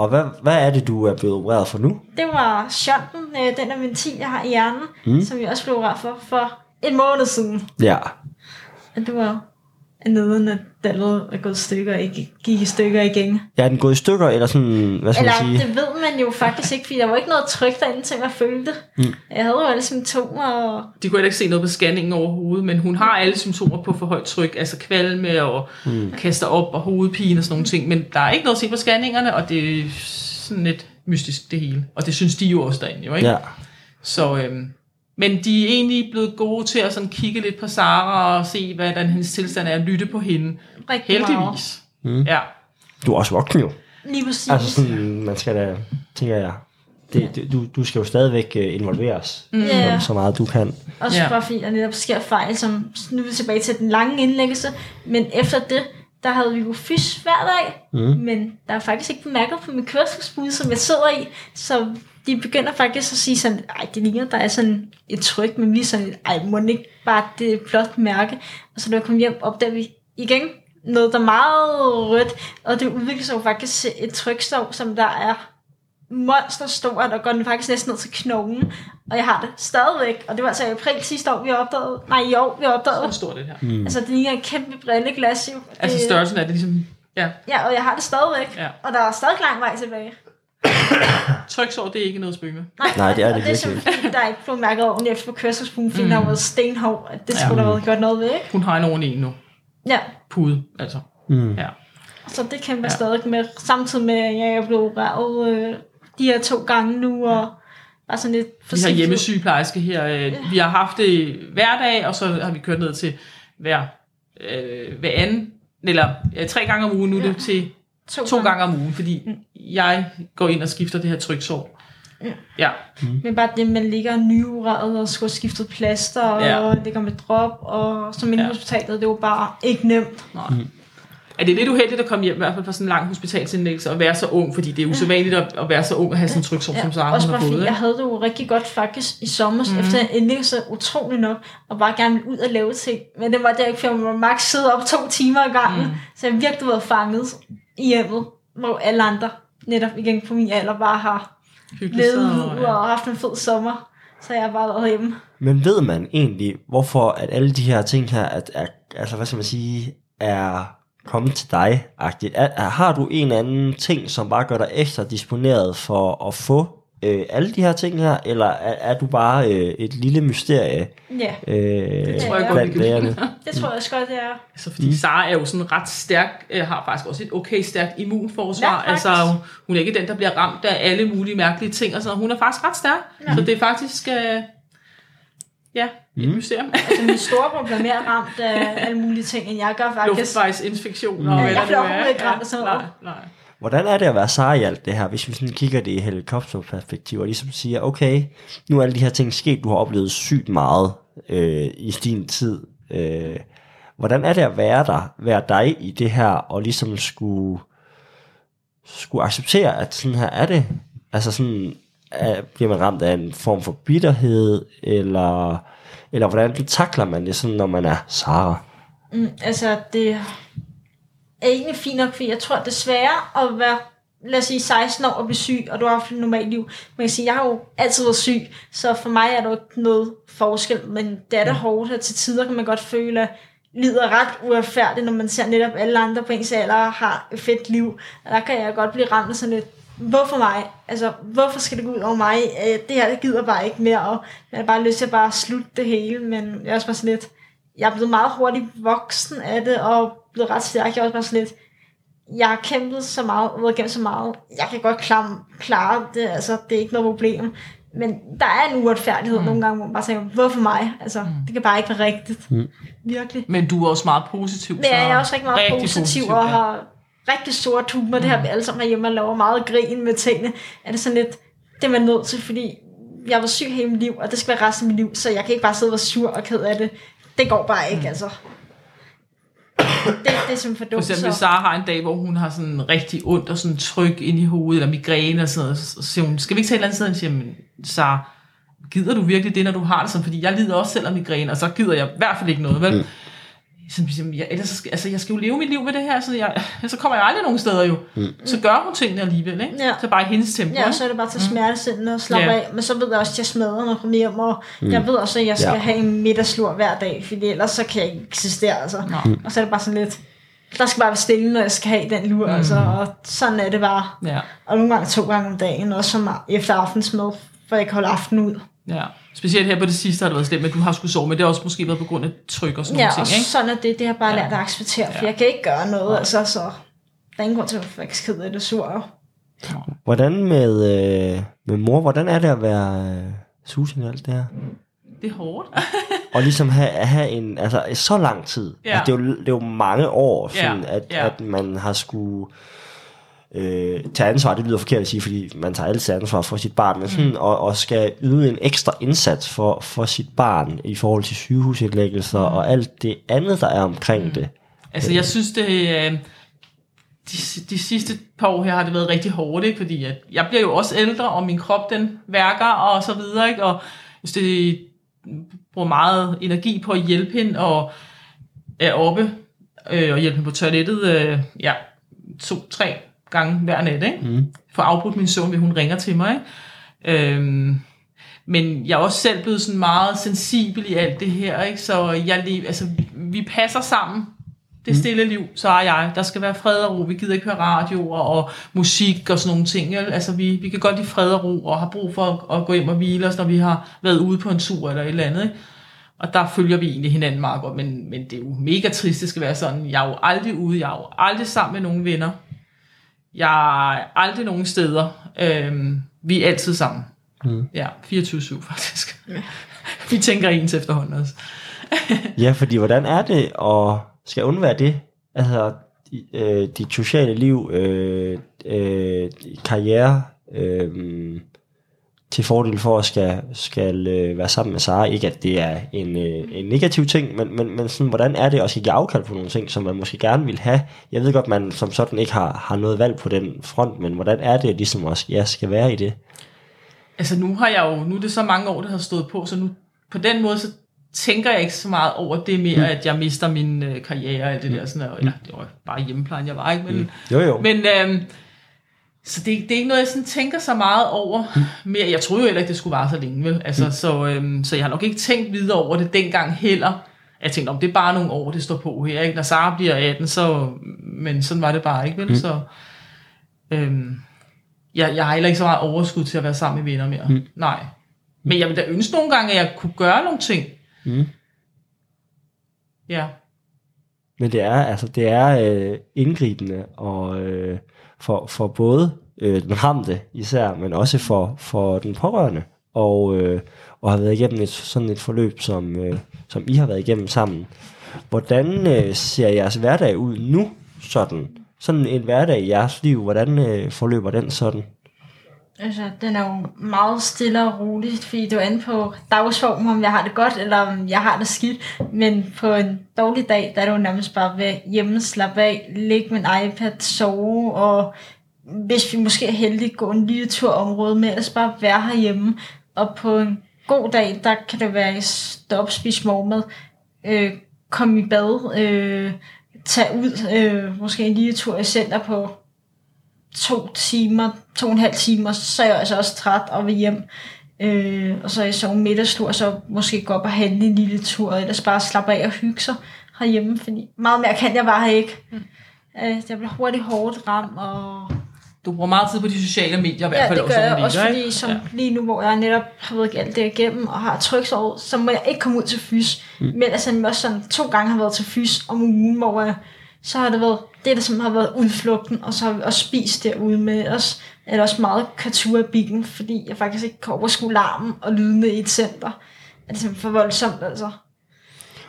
Og hvad, hvad er det, du er blevet opereret for nu? det var shunten, øh, den der ventil, jeg har i hjernen, mm. som jeg også blev opereret for for en måned siden. Ja. Og det var neden, at dallet er gået i stykker og ikke gik i stykker igen. Ja, er den gået i stykker, eller sådan, hvad skal Eller man sige? det ved man jo faktisk ikke, fordi der var ikke noget tryk derinde til, jeg følte. Mm. Jeg havde jo alle symptomer, og De kunne heller ikke se noget på scanningen overhovedet, men hun har alle symptomer på for højt tryk, altså kvalme og mm. kaster op og hovedpine og sådan nogle ting, men der er ikke noget at se på scanningerne, og det er sådan lidt mystisk det hele. Og det synes de jo også derinde, jo ikke? Ja. Så, øhm, men de er egentlig blevet gode til at sådan kigge lidt på Sara og se, hvordan hendes tilstand er, og lytte på hende. rigtig meget. Heldigvis. Mm. Ja. Du er også voksen jo. Lige præcis. Altså sådan, man skal da, tænker jeg, det, det, du, du skal jo stadigvæk øh, involveres mm. Ja. så, så meget du kan. Også Ja. ja. bare fordi der netop sker fejl, som nu er vi tilbage til den lange indlæggelse, men efter det, der havde vi jo fys hver dag, mm. men der er faktisk ikke bemærket på min kørselsbud, som jeg sidder i, så de begynder faktisk at sige sådan, ej, det ligner, der er sådan et tryk, men vi er sådan, ej, må den ikke bare det et flot mærke, og så når jeg kom hjem, opdager vi igen noget, der er meget rødt, og det udvikler sig jo faktisk et trykstov, som der er monsterstort, og går den faktisk næsten ned til knoglen, og jeg har det stadigvæk, og det var altså i april sidste år, vi opdagede, nej i år, vi Hvor opdagede, stort det her. Mm. altså det ligner et kæmpe brilleglas jo. Altså størrelsen er det ligesom... Ja, Ja, og jeg har det stadigvæk, Ja. og der er stadig lang vej tilbage. Tryksår, det er ikke noget spøge med. Nej, det er det og det er simpelthen, der er ikke blevet mærket ordentligt efter på kørselsbuen, fordi mm. der har været stenhård, at det skulle Ja. der have gjort noget ved, ikke? Hun har en ordentlig en nu. Ja, Pude, altså. Mm. Ja. så det kæmper Ja. ja. stadig med, samtidig med, at jeg er blevet opereret øh, de her to gange nu, og bare sådan lidt Vi har hjemmesygeplejerske her. øh, Vi har haft det hver dag, og så har vi kørt ned til hver, øh, hver anden, eller ja, tre gange om ugen, nu er det til to gange om ugen, fordi jeg går ind og skifter det her tryksår. Ja, Men bare det, man ligger nyureret og skulle skiftet plaster, og Ja. ja. ligger med drop, og som inde Ja. ja. hospitalet, det var bare ikke nemt. nej. Er det lidt uheldigt at komme hjem, i hvert fald fra sådan en lang hospitalsindlæggelse, og være så ung, fordi det er usædvanligt at, at være så ung og have sådan en tryksår, som Sara også har fået. jeg ikke? havde det jo rigtig godt faktisk i sommer, mm. efter jeg indlæggelse utrolig nok, og bare gerne ville ud og lave ting. Men det var der ikke, for jeg må max sidde op to timer ad gangen, mm. så jeg virkelig været fanget i hjemmet, hvor alle andre netop igen på min alder bare har levet så, ud og haft en fed sommer. Så jeg har bare været hjemme. Men ved man egentlig, hvorfor at alle de her ting her, at, er, altså hvad skal man sige, er kommet til dig -agtigt? Er, har du en eller anden ting, som bare gør dig ekstra disponeret for at få øh, alle de her ting her, eller er, er du bare øh, et lille mysterie Ja, øh, det tror jeg godt, vi kan det tror jeg også godt, det er. Altså, fordi mm. Sara er jo sådan ret stærk, øh, har faktisk også et okay stærkt immunforsvar. Ja, Ja, faktisk. altså, hun er ikke den, der bliver ramt af alle mulige mærkelige ting. Og sådan. Hun er faktisk ret stærk. Ja. Så det er faktisk, øh, ja, et Mm. mysterium. Altså min store problem er mere ramt af alle mulige ting, end jeg gør faktisk. Luftvejsinfektioner Mm. hvad Jeg bliver er. overhovedet ikke ramt af sådan nej, noget. nej. Hvordan er det at være Sara i alt det her, hvis vi sådan kigger det i helikopterperspektiv, og ligesom siger, okay, nu er alle de her ting sket, du har oplevet sygt meget øh, i din tid. Øh, hvordan er det at være der, være dig i det her, og ligesom skulle, skulle acceptere, at sådan her er det? Altså sådan, er, bliver man ramt af en form for bitterhed, eller, eller hvordan takler man det sådan, når man er Sara? Mm, altså, det er egentlig fint nok, fordi jeg tror, det sværere at være, lad os sige, 16 år og blive syg, og du har haft et normalt liv. Man kan sige, jeg har jo altid været syg, så for mig er der jo ikke noget forskel, men det er da hårdt, og til tider kan man godt føle, at livet er ret uretfærdigt, når man ser netop alle andre på ens alder har et fedt liv. Og der kan jeg godt blive ramt sådan lidt, hvorfor mig? Altså, hvorfor skal det gå ud over mig? Øh, Det her, det gider bare ikke mere, og jeg har bare lyst til at bare slutte det hele, men jeg er også bare sådan lidt, jeg er blevet meget hurtigt voksen af det, og blevet ret stærk. Jeg er også bare sådan lidt, jeg har kæmpet så meget, været igennem så meget. Jeg kan godt klare, klare det, altså det er ikke noget problem. Men der er en uretfærdighed mm. nogle gange, hvor man bare tænker, hvorfor mig? Altså, mm. det kan bare ikke være rigtigt. Mm. Virkelig. Men du er også meget positiv. Men jeg er også rigtig meget rigtig positiv, positiv, og ja. har rigtig sort humor. Mm. Det har vi alle sammen hjemme og laver meget grin med tingene. Er det sådan lidt, det er man nødt til, fordi jeg været syg hele mit liv, og det skal være resten af mit liv, så jeg kan ikke bare sidde og være sur og ked af det. Det går bare ikke, mm. altså. Det, det er simpelthen for For dumt. eksempel, hvis. Sara har en dag, hvor hun har sådan rigtig ondt og sådan tryk ind i hovedet, eller migræne og sådan noget, så siger hun, skal vi ikke tage et eller andet sted? Og siger, men Sara, gider du virkelig det, når du har det sådan? Fordi jeg lider også selv af migræne, og så gider jeg i hvert fald ikke noget, vel? Mm. Så, siger, jeg, ellers, altså, jeg skal jo leve mit liv med det her, så, jeg, så kommer jeg aldrig nogen steder jo. Mm. Så gør hun tingene alligevel, ikke? Ja. Så bare i hendes tempo. Ja, og så er det bare til smertestillende og slappe Ja. af. Men så ved jeg også, at jeg smadrer, når jeg kommer hjem. Og mm. jeg ved også, at jeg skal Ja. have en middagslur hver dag. Fordi ellers så kan jeg ikke eksistere. Altså. Nå. Og så er det bare sådan lidt... Der skal bare være stille, når jeg skal have den lur. Mm. Altså, og sådan er det bare. Ja, Og nogle gange to gange om dagen. Også som efter aftensmad. For jeg kan holde aftenen ud. ja. Specielt her på det sidste har det været slemt, men du har skulle sove, men det har også måske været på grund af tryk og sådan Ja, nogle og ting, ikke? sådan er det. Det har bare Ja. lært at acceptere. For Ja. jeg kan ikke gøre noget. Altså, så der er ingen grund til at være faktisk ked af det sur. Hvordan med, øh, med mor, hvordan er det at være øh, Susan i alt det her? Det er hårdt. Og ligesom have, have en, altså så lang tid. Ja. Altså, det, er jo, det er jo mange år, Ja, sådan, at, ja. at man har skulle øh, tage ansvar, det lyder forkert at sige, fordi man tager altid ansvar for sit barn, men sådan, mm. og, og skal yde en ekstra indsats for, for sit barn i forhold til sygehusindlæggelser mm. og alt det andet, der er omkring mm. det. Altså, jeg synes, det øh, de, de sidste par år her har det været rigtig hårdt, ikke? fordi at jeg bliver jo også ældre, og min krop den værker og så videre, ikke? og hvis det bruger meget energi på at hjælpe hende og er oppe øh, og hjælpe hende på toilettet, øh, ja, to-tre gange hver nat, ikke? Mm. For afbrudt min søvn, hvis hun ringer til mig, ikke? Øhm, men jeg er også selv blevet sådan meget sensibel i alt det her, ikke? så jeg, altså, vi passer sammen det stille liv, så er jeg. Der skal være fred og ro. Vi gider ikke høre radio og, og musik og sådan nogle ting. Altså, vi, vi kan godt lide fred og ro og har brug for at, at gå hjem og hvile os, når vi har været ude på en tur eller et eller andet. Ikke? Og der følger vi egentlig hinanden meget godt, men, men det er jo mega trist, det skal være sådan. Jeg er jo aldrig ude, jeg er jo aldrig sammen med nogle venner. Jeg er aldrig nogen steder. Øhm, vi er altid sammen. Mm. Ja, 24-7 faktisk. vi tænker ens efterhånden også. ja, fordi hvordan er det at skal undvære det? Altså, øh, dit sociale liv, øh, øh, karriere, øh, til fordel for at skal, skal øh, være sammen med Sara. Ikke at det er en, øh, en negativ ting, men, men, men sådan, hvordan er det også at give afkald på nogle ting, som man måske gerne vil have? Jeg ved godt, man som sådan ikke har, har noget valg på den front, men hvordan er det ligesom også, jeg skal være i det? Altså nu har jeg jo, nu er det så mange år, det har stået på, så nu på den måde, så tænker jeg ikke så meget over det mere, mm. at jeg mister min øh, karriere og alt det der. Sådan, og, ja, det var bare hjemmeplejen, jeg var ikke. Men, mm. jo, jo. men øhm, så det, det er ikke noget, jeg sådan tænker så meget over mm. mere. Jeg troede jo heller ikke, det skulle vare så længe, vel? Altså, mm. så, øhm, så jeg har nok ikke tænkt videre over det dengang heller. Jeg tænkte, om det er bare nogle år, det står på her. Ikke? Når Sara bliver 18, så... Men sådan var det bare ikke, vel? Mm. Så, øhm, jeg, jeg har heller ikke så meget overskud til at være sammen med venner mere. Mm. Nej. Men jeg vil da ønske nogle gange, at jeg kunne gøre nogle ting. Mm. Ja. Men det er altså det er øh, indgribende og øh, for, for både øh, den ramte især, men også for, for den pårørende og, øh, og har været igennem et, sådan et forløb, som, øh, som I har været igennem sammen. Hvordan øh, ser jeres hverdag ud nu sådan? Sådan en hverdag i jeres liv, hvordan øh, forløber den sådan? Altså, den er jo meget stille og rolig, fordi det er an på dagsform, om jeg har det godt, eller om jeg har det skidt. Men på en dårlig dag, der er det jo nærmest bare ved hjemme, slappe af, ligge med en iPad, sove, og hvis vi måske er heldige, gå en lille tur område med, ellers bare være herhjemme. Og på en god dag, der kan det være stop, spise morgenmad, øh, komme i bad, øh, tage ud, øh, måske en lille tur i center på to timer, to og en halv timer, så er jeg altså også træt og vil hjem. Øh, og så er jeg så middagstur, og så måske gå op og handle en lille tur, eller bare slappe af og hygge sig herhjemme, fordi meget mere kan jeg bare ikke. Mm. Øh, jeg bliver hurtigt hårdt ramt, og du bruger meget tid på de sociale medier, i hvert fald ja, det gør jeg også, fordi som ja. lige nu, hvor jeg netop har været alt det igennem, og har tryksår, så må jeg ikke komme ud til fys. Mm. Men altså, jeg også sådan to gange har været til fys om ugen, hvor jeg så har det været det, der som har været udflugten, og så har vi også spist derude med os. Eller også meget kultur i bilen, fordi jeg faktisk ikke kan overskue larmen og lydene i et center. Det simpelthen for voldsomt, altså.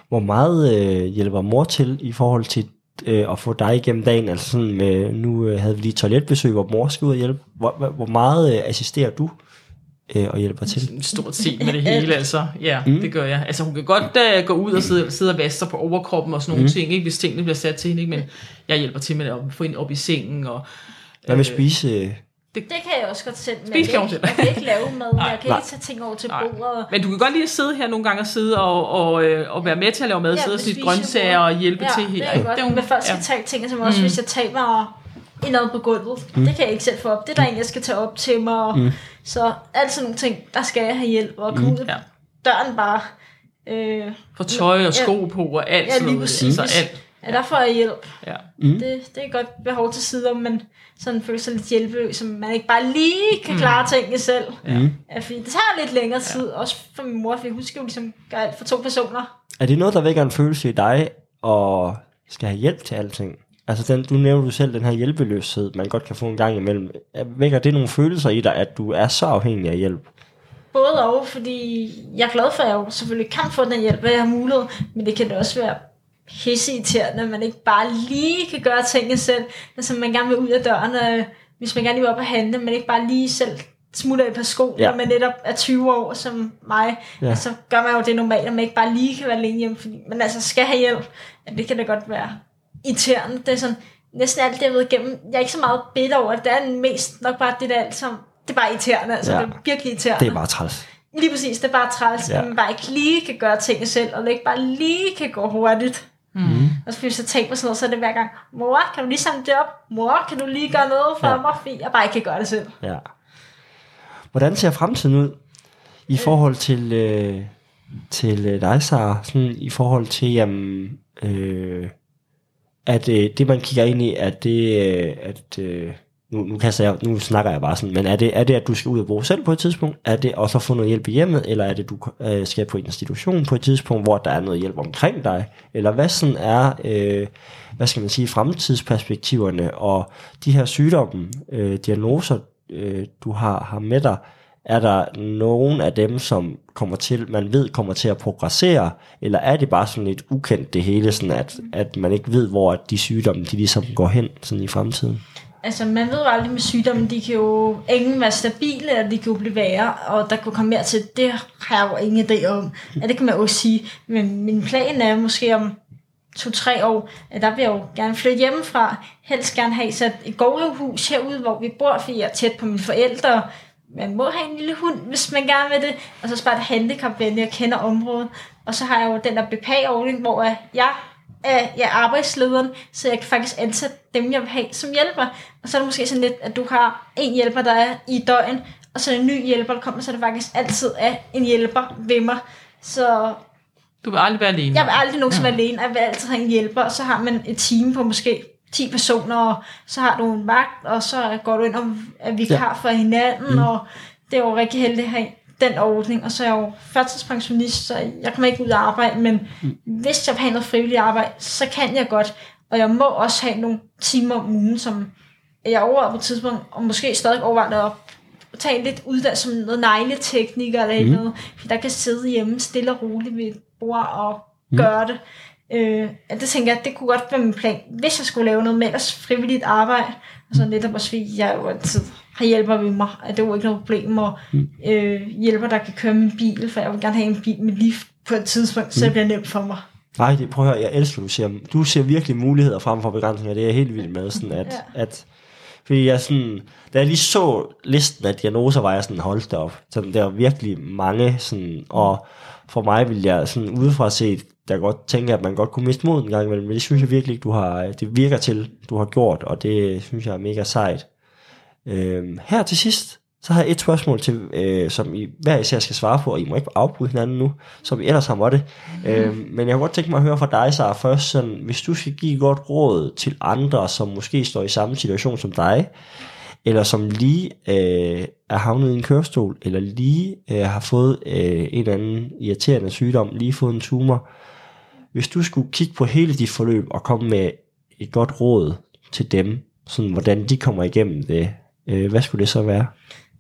Hvor meget øh, hjælper mor til i forhold til øh, at få dig igennem dagen? Altså sådan med, nu øh, havde vi lige toiletbesøg, hvor mor skal ud og hjælpe. Hvor, hvor meget øh, assisterer du øh, og hjælper til. Stort set med det hele, altså. Ja, mm. det gør jeg. Altså hun kan godt uh, gå ud og sidde, sidde og vaske på overkroppen og sådan nogle mm. ting, ikke, hvis tingene bliver sat til hende, ikke? men jeg hjælper til med at få hende op i sengen. Og, Hvad med øh, spise? Det, det kan jeg også godt selv, men jeg, kan, jeg kan ikke lave mad, Nej. jeg kan Nej. ikke tage ting over til bordet. Men du kan godt lige sidde her nogle gange og sidde og, og, øh, og være med til at lave mad, ja, sidde og snitte grøntsager og hjælpe ja, til her. det er godt, det er men folk skal ja. tage ting, som også mm. hvis jeg taber i noget på gulvet. Mm. Det kan jeg ikke selv få op. Det er der en, jeg skal tage op til mig. Og, mm. Så alt sådan nogle ting, der skal jeg have hjælp. Og komme mm. ud ja. døren bare. Øh, For tøj og sko ja, på og alt ja, sådan noget. Præcis. Altså alt. Ja, der får jeg hjælp. Ja. Mm. Det, det er godt behov til sider, men sådan føler sig lidt hjælpeløs, så man ikke bare lige kan klare mm. tingene selv. Ja. Ja, fordi det tager lidt længere tid, ja. også for min mor, for hun skal jo ligesom gøre alt for to personer. Er det noget, der vækker en følelse i dig, og skal have hjælp til alting? Altså, den, du nævner du selv den her hjælpeløshed, man godt kan få en gang imellem. Vækker det nogle følelser i dig, at du er så afhængig af hjælp? Både og, fordi jeg er glad for, at jeg jo selvfølgelig kan få den hjælp, hvad jeg har mulighed, men det kan det også være pisseirriterende, at man ikke bare lige kan gøre tingene selv. Altså man gerne vil ud af døren, og hvis man gerne vil op og handle, men ikke bare lige selv smutter et par sko, Ja. når man netop er 20 år som mig, Ja. så gør man jo det normalt, at man ikke bare lige kan være alene hjemme, fordi man altså skal have hjælp. Ja, det kan da godt være irriterende. Det er sådan, næsten alt det, jeg været igennem, jeg er ikke så meget bitter over det, det er mest nok bare det der alt som, det er bare irriterende, altså Ja. det er virkelig irriterende. Det er bare træls. Lige præcis, det er bare træls, Ja. at man bare ikke lige kan gøre tingene selv, og det ikke bare lige kan gå hurtigt. Mm. Og så hvis jeg tænker på sådan noget, så er det hver gang, mor, kan du lige samle det op? Mor, kan du lige gøre noget for Ja. mig? Fordi jeg bare ikke kan gøre det selv. Ja. Hvordan ser fremtiden ud i forhold til, øh, til øh, dig, Sara? Sådan i forhold til, jamen, øh, at øh, det, man kigger ind i, at det, øh, at, øh, nu, nu, kaster jeg, nu snakker jeg bare sådan, men er det, er det, at du skal ud og bo selv på et tidspunkt? Er det også at få noget hjælp i hjemmet? Eller er det, du øh, skal på en institution på et tidspunkt, hvor der er noget hjælp omkring dig? Eller hvad sådan er, øh, hvad skal man sige, fremtidsperspektiverne og de her sygdomme, øh, diagnoser, øh, du har, har med dig, er der nogen af dem, som kommer til, man ved kommer til at progressere, eller er det bare sådan lidt ukendt det hele, sådan at, at man ikke ved, hvor de sygdomme, de ligesom går hen sådan i fremtiden? Altså, man ved jo aldrig med sygdommen, de kan jo ingen være stabile, eller de kan jo blive værre, og der kan komme mere til, det har jeg jo ingen idé om. Ja, det kan man jo også sige. Men min plan er måske om to-tre år, at der vil jeg jo gerne flytte hjemmefra. Helst gerne have sat et gårdhus herude, hvor vi bor, fordi jeg er tæt på mine forældre. Man må have en lille hund, hvis man gerne vil det. Og så spare det handicapvenligt, jeg kender området. Og så har jeg jo den der BPA-ordning, hvor jeg er jeg er arbejdslederen, så jeg kan faktisk ansætte dem, jeg vil have som hjælper. Og så er det måske sådan lidt, at du har en hjælper, der er i døgn, og så er en ny hjælper, der kommer, så er det faktisk altid er en hjælper ved mig. Så Du vil aldrig være alene. jeg vil aldrig nogensinde være alene, jeg vil altid have en hjælper, og så har man et team på måske 10 personer, og så har du en vagt, og så går du ind og er vikar for hinanden, mm. og det er jo rigtig heldigt at have den ordning, og så er jeg jo førtidspensionist, så jeg kommer ikke ud og arbejde, men mm. hvis jeg vil have noget frivilligt arbejde, så kan jeg godt, og jeg må også have nogle timer om ugen, som jeg overvejer på et tidspunkt, og måske stadig overvejer at tage lidt uddannelse som noget negletekniker eller mm. noget, for der kan sidde hjemme stille og roligt ved et bord og mm. gøre det. Øh, det tænker jeg, det kunne godt være min plan, hvis jeg skulle lave noget med ellers frivilligt arbejde, og så netop også fordi jeg jo altid har hjælper ved mig, at det er jo ikke noget problem, og øh, hjælper, der kan køre min bil, for jeg vil gerne have en bil med lift på et tidspunkt, så det bliver nemt for mig. Nej, det, prøv at høre, jeg elsker, du ser, du ser virkelig muligheder frem for begrænsninger, det er jeg helt vild med, sådan at, ja. at fordi jeg sådan, da jeg lige så listen af diagnoser, var jeg sådan, hold da op, sådan, der var virkelig mange, sådan, og for mig vil jeg sådan udefra set, der godt tænke, at man godt kunne miste moden en gang imellem, men det synes jeg virkelig ikke, du har, øh, det virker til, du har gjort, og det øh, synes jeg er mega sejt. Øhm, her til sidst, så har jeg et spørgsmål til, øh, som I hver især skal svare på, og I må ikke afbryde hinanden nu, som I ellers har måttet. Mm. Øhm, men jeg kunne godt tænke mig at høre fra dig, Sara, først, sådan, hvis du skal give et godt råd til andre, som måske står i samme situation som dig, eller som lige øh, er havnet i en kørestol, eller lige øh, har fået øh, en eller anden irriterende sygdom, lige fået en tumor. Hvis du skulle kigge på hele dit forløb og komme med et godt råd til dem, sådan hvordan de kommer igennem det, øh, hvad skulle det så være?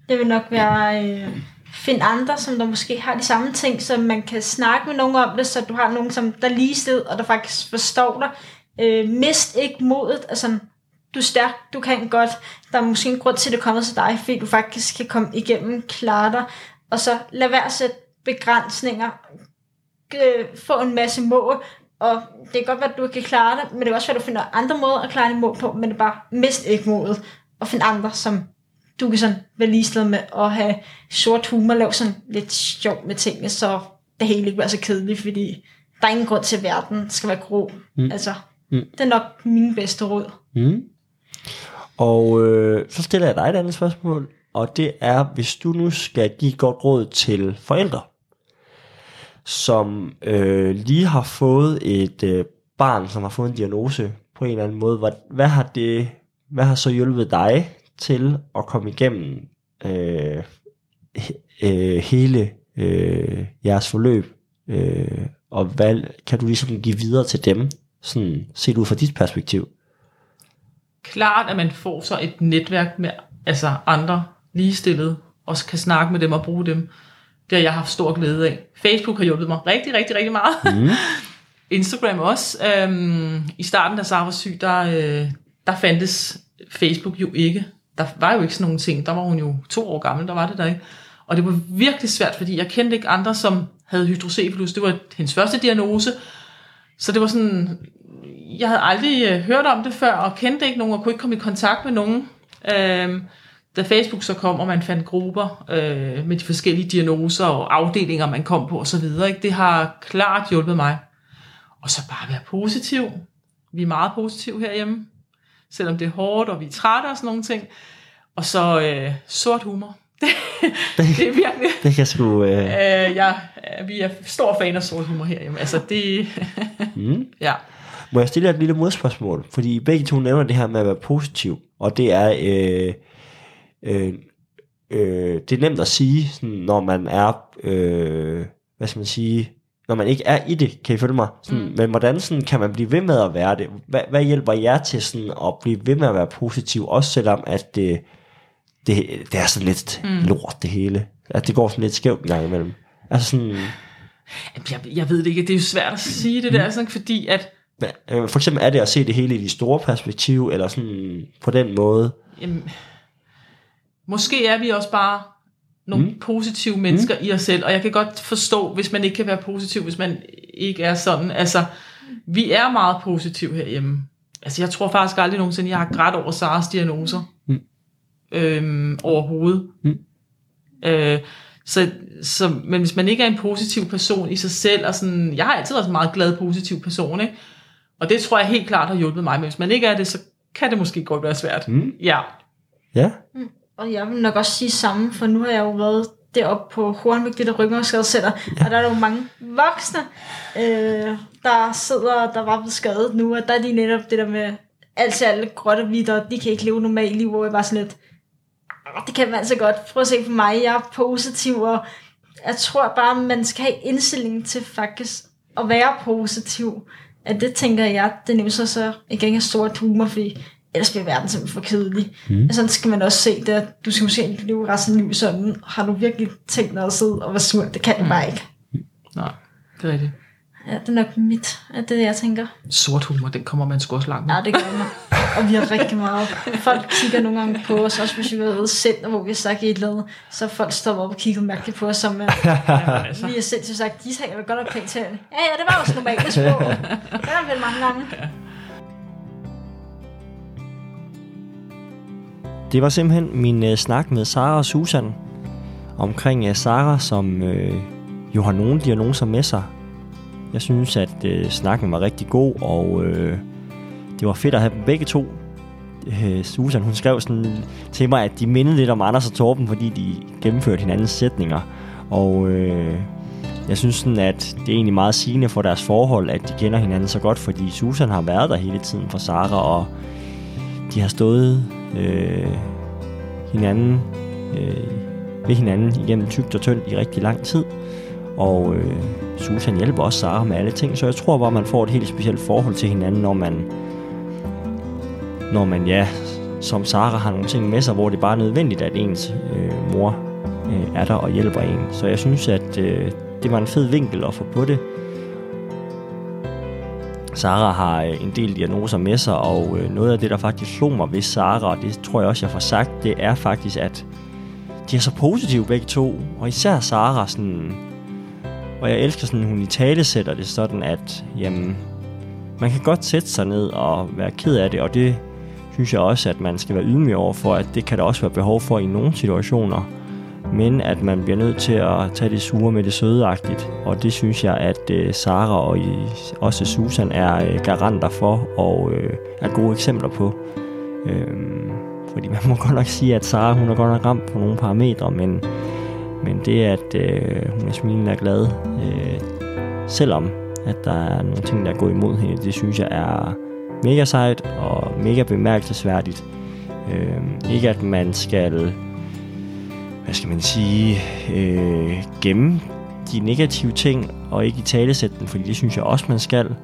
Det vil nok være øh, finde andre, som der måske har de samme ting, så man kan snakke med nogen om det, så du har nogen, som der lige sted, og der faktisk forstår dig. Øh, mist ikke modet, altså du er stærk, du kan godt. Der er måske en grund til, at det er kommet til dig, fordi du faktisk kan komme igennem, klare dig. Og så lad være at sætte begrænsninger. Øh, få en masse mål, og det kan godt være, at du ikke kan klare det, men det kan også være, at du finder andre måder at klare det mål på, men det er bare mist ikke modet, og find andre, som du kan sådan være ligestillet med at have sort humor, lave sådan lidt sjov med tingene, så det hele ikke bliver så kedeligt, fordi der er ingen grund til, at verden skal være grå. Mm. Altså, Mm. det er nok min bedste råd. Mm. Og øh, så stiller jeg dig et andet spørgsmål, og det er, hvis du nu skal give godt råd til forældre, som øh, lige har fået et øh, barn, som har fået en diagnose på en eller anden måde, hvad, hvad har det, hvad har så hjulpet dig til at komme igennem øh, øh, hele øh, jeres forløb, øh, og hvad kan du ligesom give videre til dem, sådan set ud fra dit perspektiv? klart, at man får så et netværk med altså andre ligestillede, og kan snakke med dem og bruge dem. Det har jeg haft stor glæde af. Facebook har hjulpet mig rigtig, rigtig, rigtig meget. Mm. Instagram også. Øhm, I starten, da Sara var syg, der, øh, der fandtes Facebook jo ikke. Der var jo ikke sådan nogle ting. Der var hun jo to år gammel, der var det der ikke. Og det var virkelig svært, fordi jeg kendte ikke andre, som havde hydrocephalus. Det var hendes første diagnose. Så det var sådan, jeg havde aldrig øh, hørt om det før, og kendte ikke nogen, og kunne ikke komme i kontakt med nogen. Øhm, da Facebook så kom, og man fandt grupper øh, med de forskellige diagnoser og afdelinger, man kom på osv., ikke? det har klart hjulpet mig. Og så bare være positiv. Vi er meget positive herhjemme, selvom det er hårdt, og vi er trætte og sådan nogle ting. Og så øh, sort humor. det er virkelig... Det kan sgu... Øh... Øh, ja, vi er stor fan af sort humor herhjemme. Altså det... Mm. ja. Må jeg stille jer et lille modspørgsmål? Fordi begge to nævner det her med at være positiv, og det er, øh, øh, øh, det er nemt at sige, sådan, når man er, øh, hvad skal man sige, når man ikke er i det, kan I følge mig? Sådan, mm. Men hvordan sådan, kan man blive ved med at være det? Hvad, hvad hjælper jer til sådan, at blive ved med at være positiv, også selvom at det, det, det er sådan lidt mm. lort det hele? At det går sådan lidt skævt en gang imellem. Altså sådan, Jeg, jeg ved det ikke, det er jo svært at sige det der, sådan, fordi at øh, For eksempel er det at se det hele i de store perspektiv, eller sådan på den måde. jamen, måske er vi også bare nogle mm. positive mennesker mm. i os selv, og jeg kan godt forstå, hvis man ikke kan være positiv, hvis man ikke er sådan. Altså, vi er meget positive herhjemme. Altså, jeg tror faktisk aldrig nogensinde, jeg har grædt over Saras diagnoser. Mm. Øhm, overhovedet. Mm. Øh, så, så, men hvis man ikke er en positiv person i sig selv, og sådan, jeg har altid været en meget glad, positiv person, ikke? og det tror jeg helt klart har hjulpet mig, men hvis man ikke er det, så kan det måske godt være svært. Mm. Ja. Ja, og jeg vil nok også sige samme, for nu har jeg jo været deroppe på Hornvik, det der rygmarvsskadecenter, ja. og der er jo mange voksne, øh, der sidder, der var blevet skadet nu, og der er de netop det der med, altså alle grottevitter, de kan ikke leve normalt liv, hvor jeg bare sådan lidt, ah, det kan man altså godt. Prøv at se på mig, jeg er positiv, og jeg tror bare, man skal have indstilling til faktisk at være positiv. At det tænker jeg, det er så så igen er stor humor, fordi ellers bliver verden simpelthen for kedelig. Mm. Sådan skal man også se det, at du skal måske ikke leve resten af livet sådan. Har du virkelig tænkt dig at sidde og være sur? Det kan du bare ikke. Nej, det er rigtigt. Ja, det er nok mit, at det er det, jeg tænker. Sort humor, den kommer man sgu også langt med. Ja, det gør man. Og vi har rigtig meget. Folk kigger nogle gange på os, også hvis vi har været center, hvor vi har sagt et eller andet, så folk stopper op og kigger mærkeligt på os, som uh, Jamen, altså. vi har selv til sagt, de taler godt nok pænt til. Ja, ja, det var også normalt sprog. Det er vel mange gange. Det var simpelthen min øh, snak med Sara og Susan omkring øh, Sara, som øh, jo har nogle diagnoser med sig. Jeg synes, at øh, snakken var rigtig god, og øh, det var fedt at have dem begge to. Øh, Susan, hun skrev sådan til mig, at de mindede lidt om Anders og Torben, fordi de gennemførte hinandens sætninger. Og øh, jeg synes sådan, at det er egentlig meget sigende for deres forhold, at de kender hinanden så godt, fordi Susan har været der hele tiden for Sara, og de har stået øh, hinanden øh, ved hinanden igennem tykt og tyndt i rigtig lang tid. Og øh, Susan hjælper også Sara med alle ting, så jeg tror bare, man får et helt specielt forhold til hinanden, når man, når man ja, som Sara har nogle ting med sig, hvor det bare er nødvendigt, at ens øh, mor øh, er der og hjælper en. Så jeg synes, at øh, det var en fed vinkel at få på det. Sara har øh, en del diagnoser med sig, og øh, noget af det, der faktisk slog mig ved Sara, og det tror jeg også, jeg får sagt, det er faktisk, at de er så positive begge to, og især Sara sådan, og jeg elsker sådan, hun i tale sætter det sådan, at jamen, man kan godt sætte sig ned og være ked af det, og det synes jeg også, at man skal være ydmyg over for, at det kan der også være behov for i nogle situationer, men at man bliver nødt til at tage det sure med det sødeagtigt, og det synes jeg, at øh, Sara og i, også Susan er øh, garanter for, og øh, er gode eksempler på. Øhm, fordi man må godt nok sige, at Sara hun er godt nok ramt på nogle parametre, men, men det at øh, hun er smilende og glad, øh, selvom at der er nogle ting, der går imod hende, det synes jeg er mega sejt og mega bemærkelsesværdigt. Øh, ikke at man skal, hvad skal man sige, øh, gemme de negative ting og ikke i talesætte dem, fordi det synes jeg også, man skal.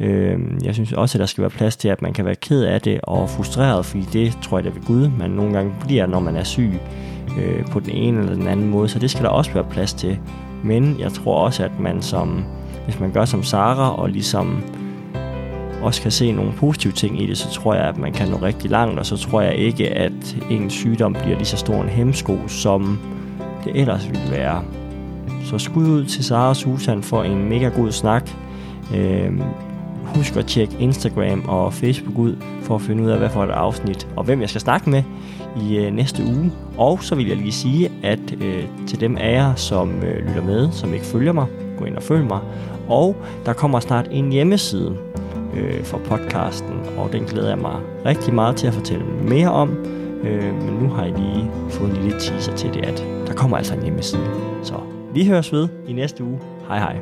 Øh, jeg synes også, at der skal være plads til, at man kan være ked af det og frustreret, fordi det tror jeg da ved Gud, man nogle gange bliver, når man er syg øh, på den ene eller den anden måde, så det skal der også være plads til. Men jeg tror også, at man som hvis man gør som Sara og ligesom også kan se nogle positive ting i det, så tror jeg, at man kan nå rigtig langt, og så tror jeg ikke, at en sygdom bliver lige så stor en hemsko, som det ellers ville være. Så skud ud til Sara og Susan for en mega god snak. Øh, husk at tjekke Instagram og Facebook ud, for at finde ud af, hvad for et afsnit, og hvem jeg skal snakke med i øh, næste uge. Og så vil jeg lige sige, at øh, til dem af jer, som øh, lytter med, som ikke følger mig, gå ind og følg mig. Og der kommer snart en hjemmeside øh, for podcasten, og den glæder jeg mig rigtig meget til at fortælle mere om. Øh, men nu har jeg lige fået en lille teaser til det, at der kommer altså en hjemmeside. Så vi høres ved i næste uge. Hej hej.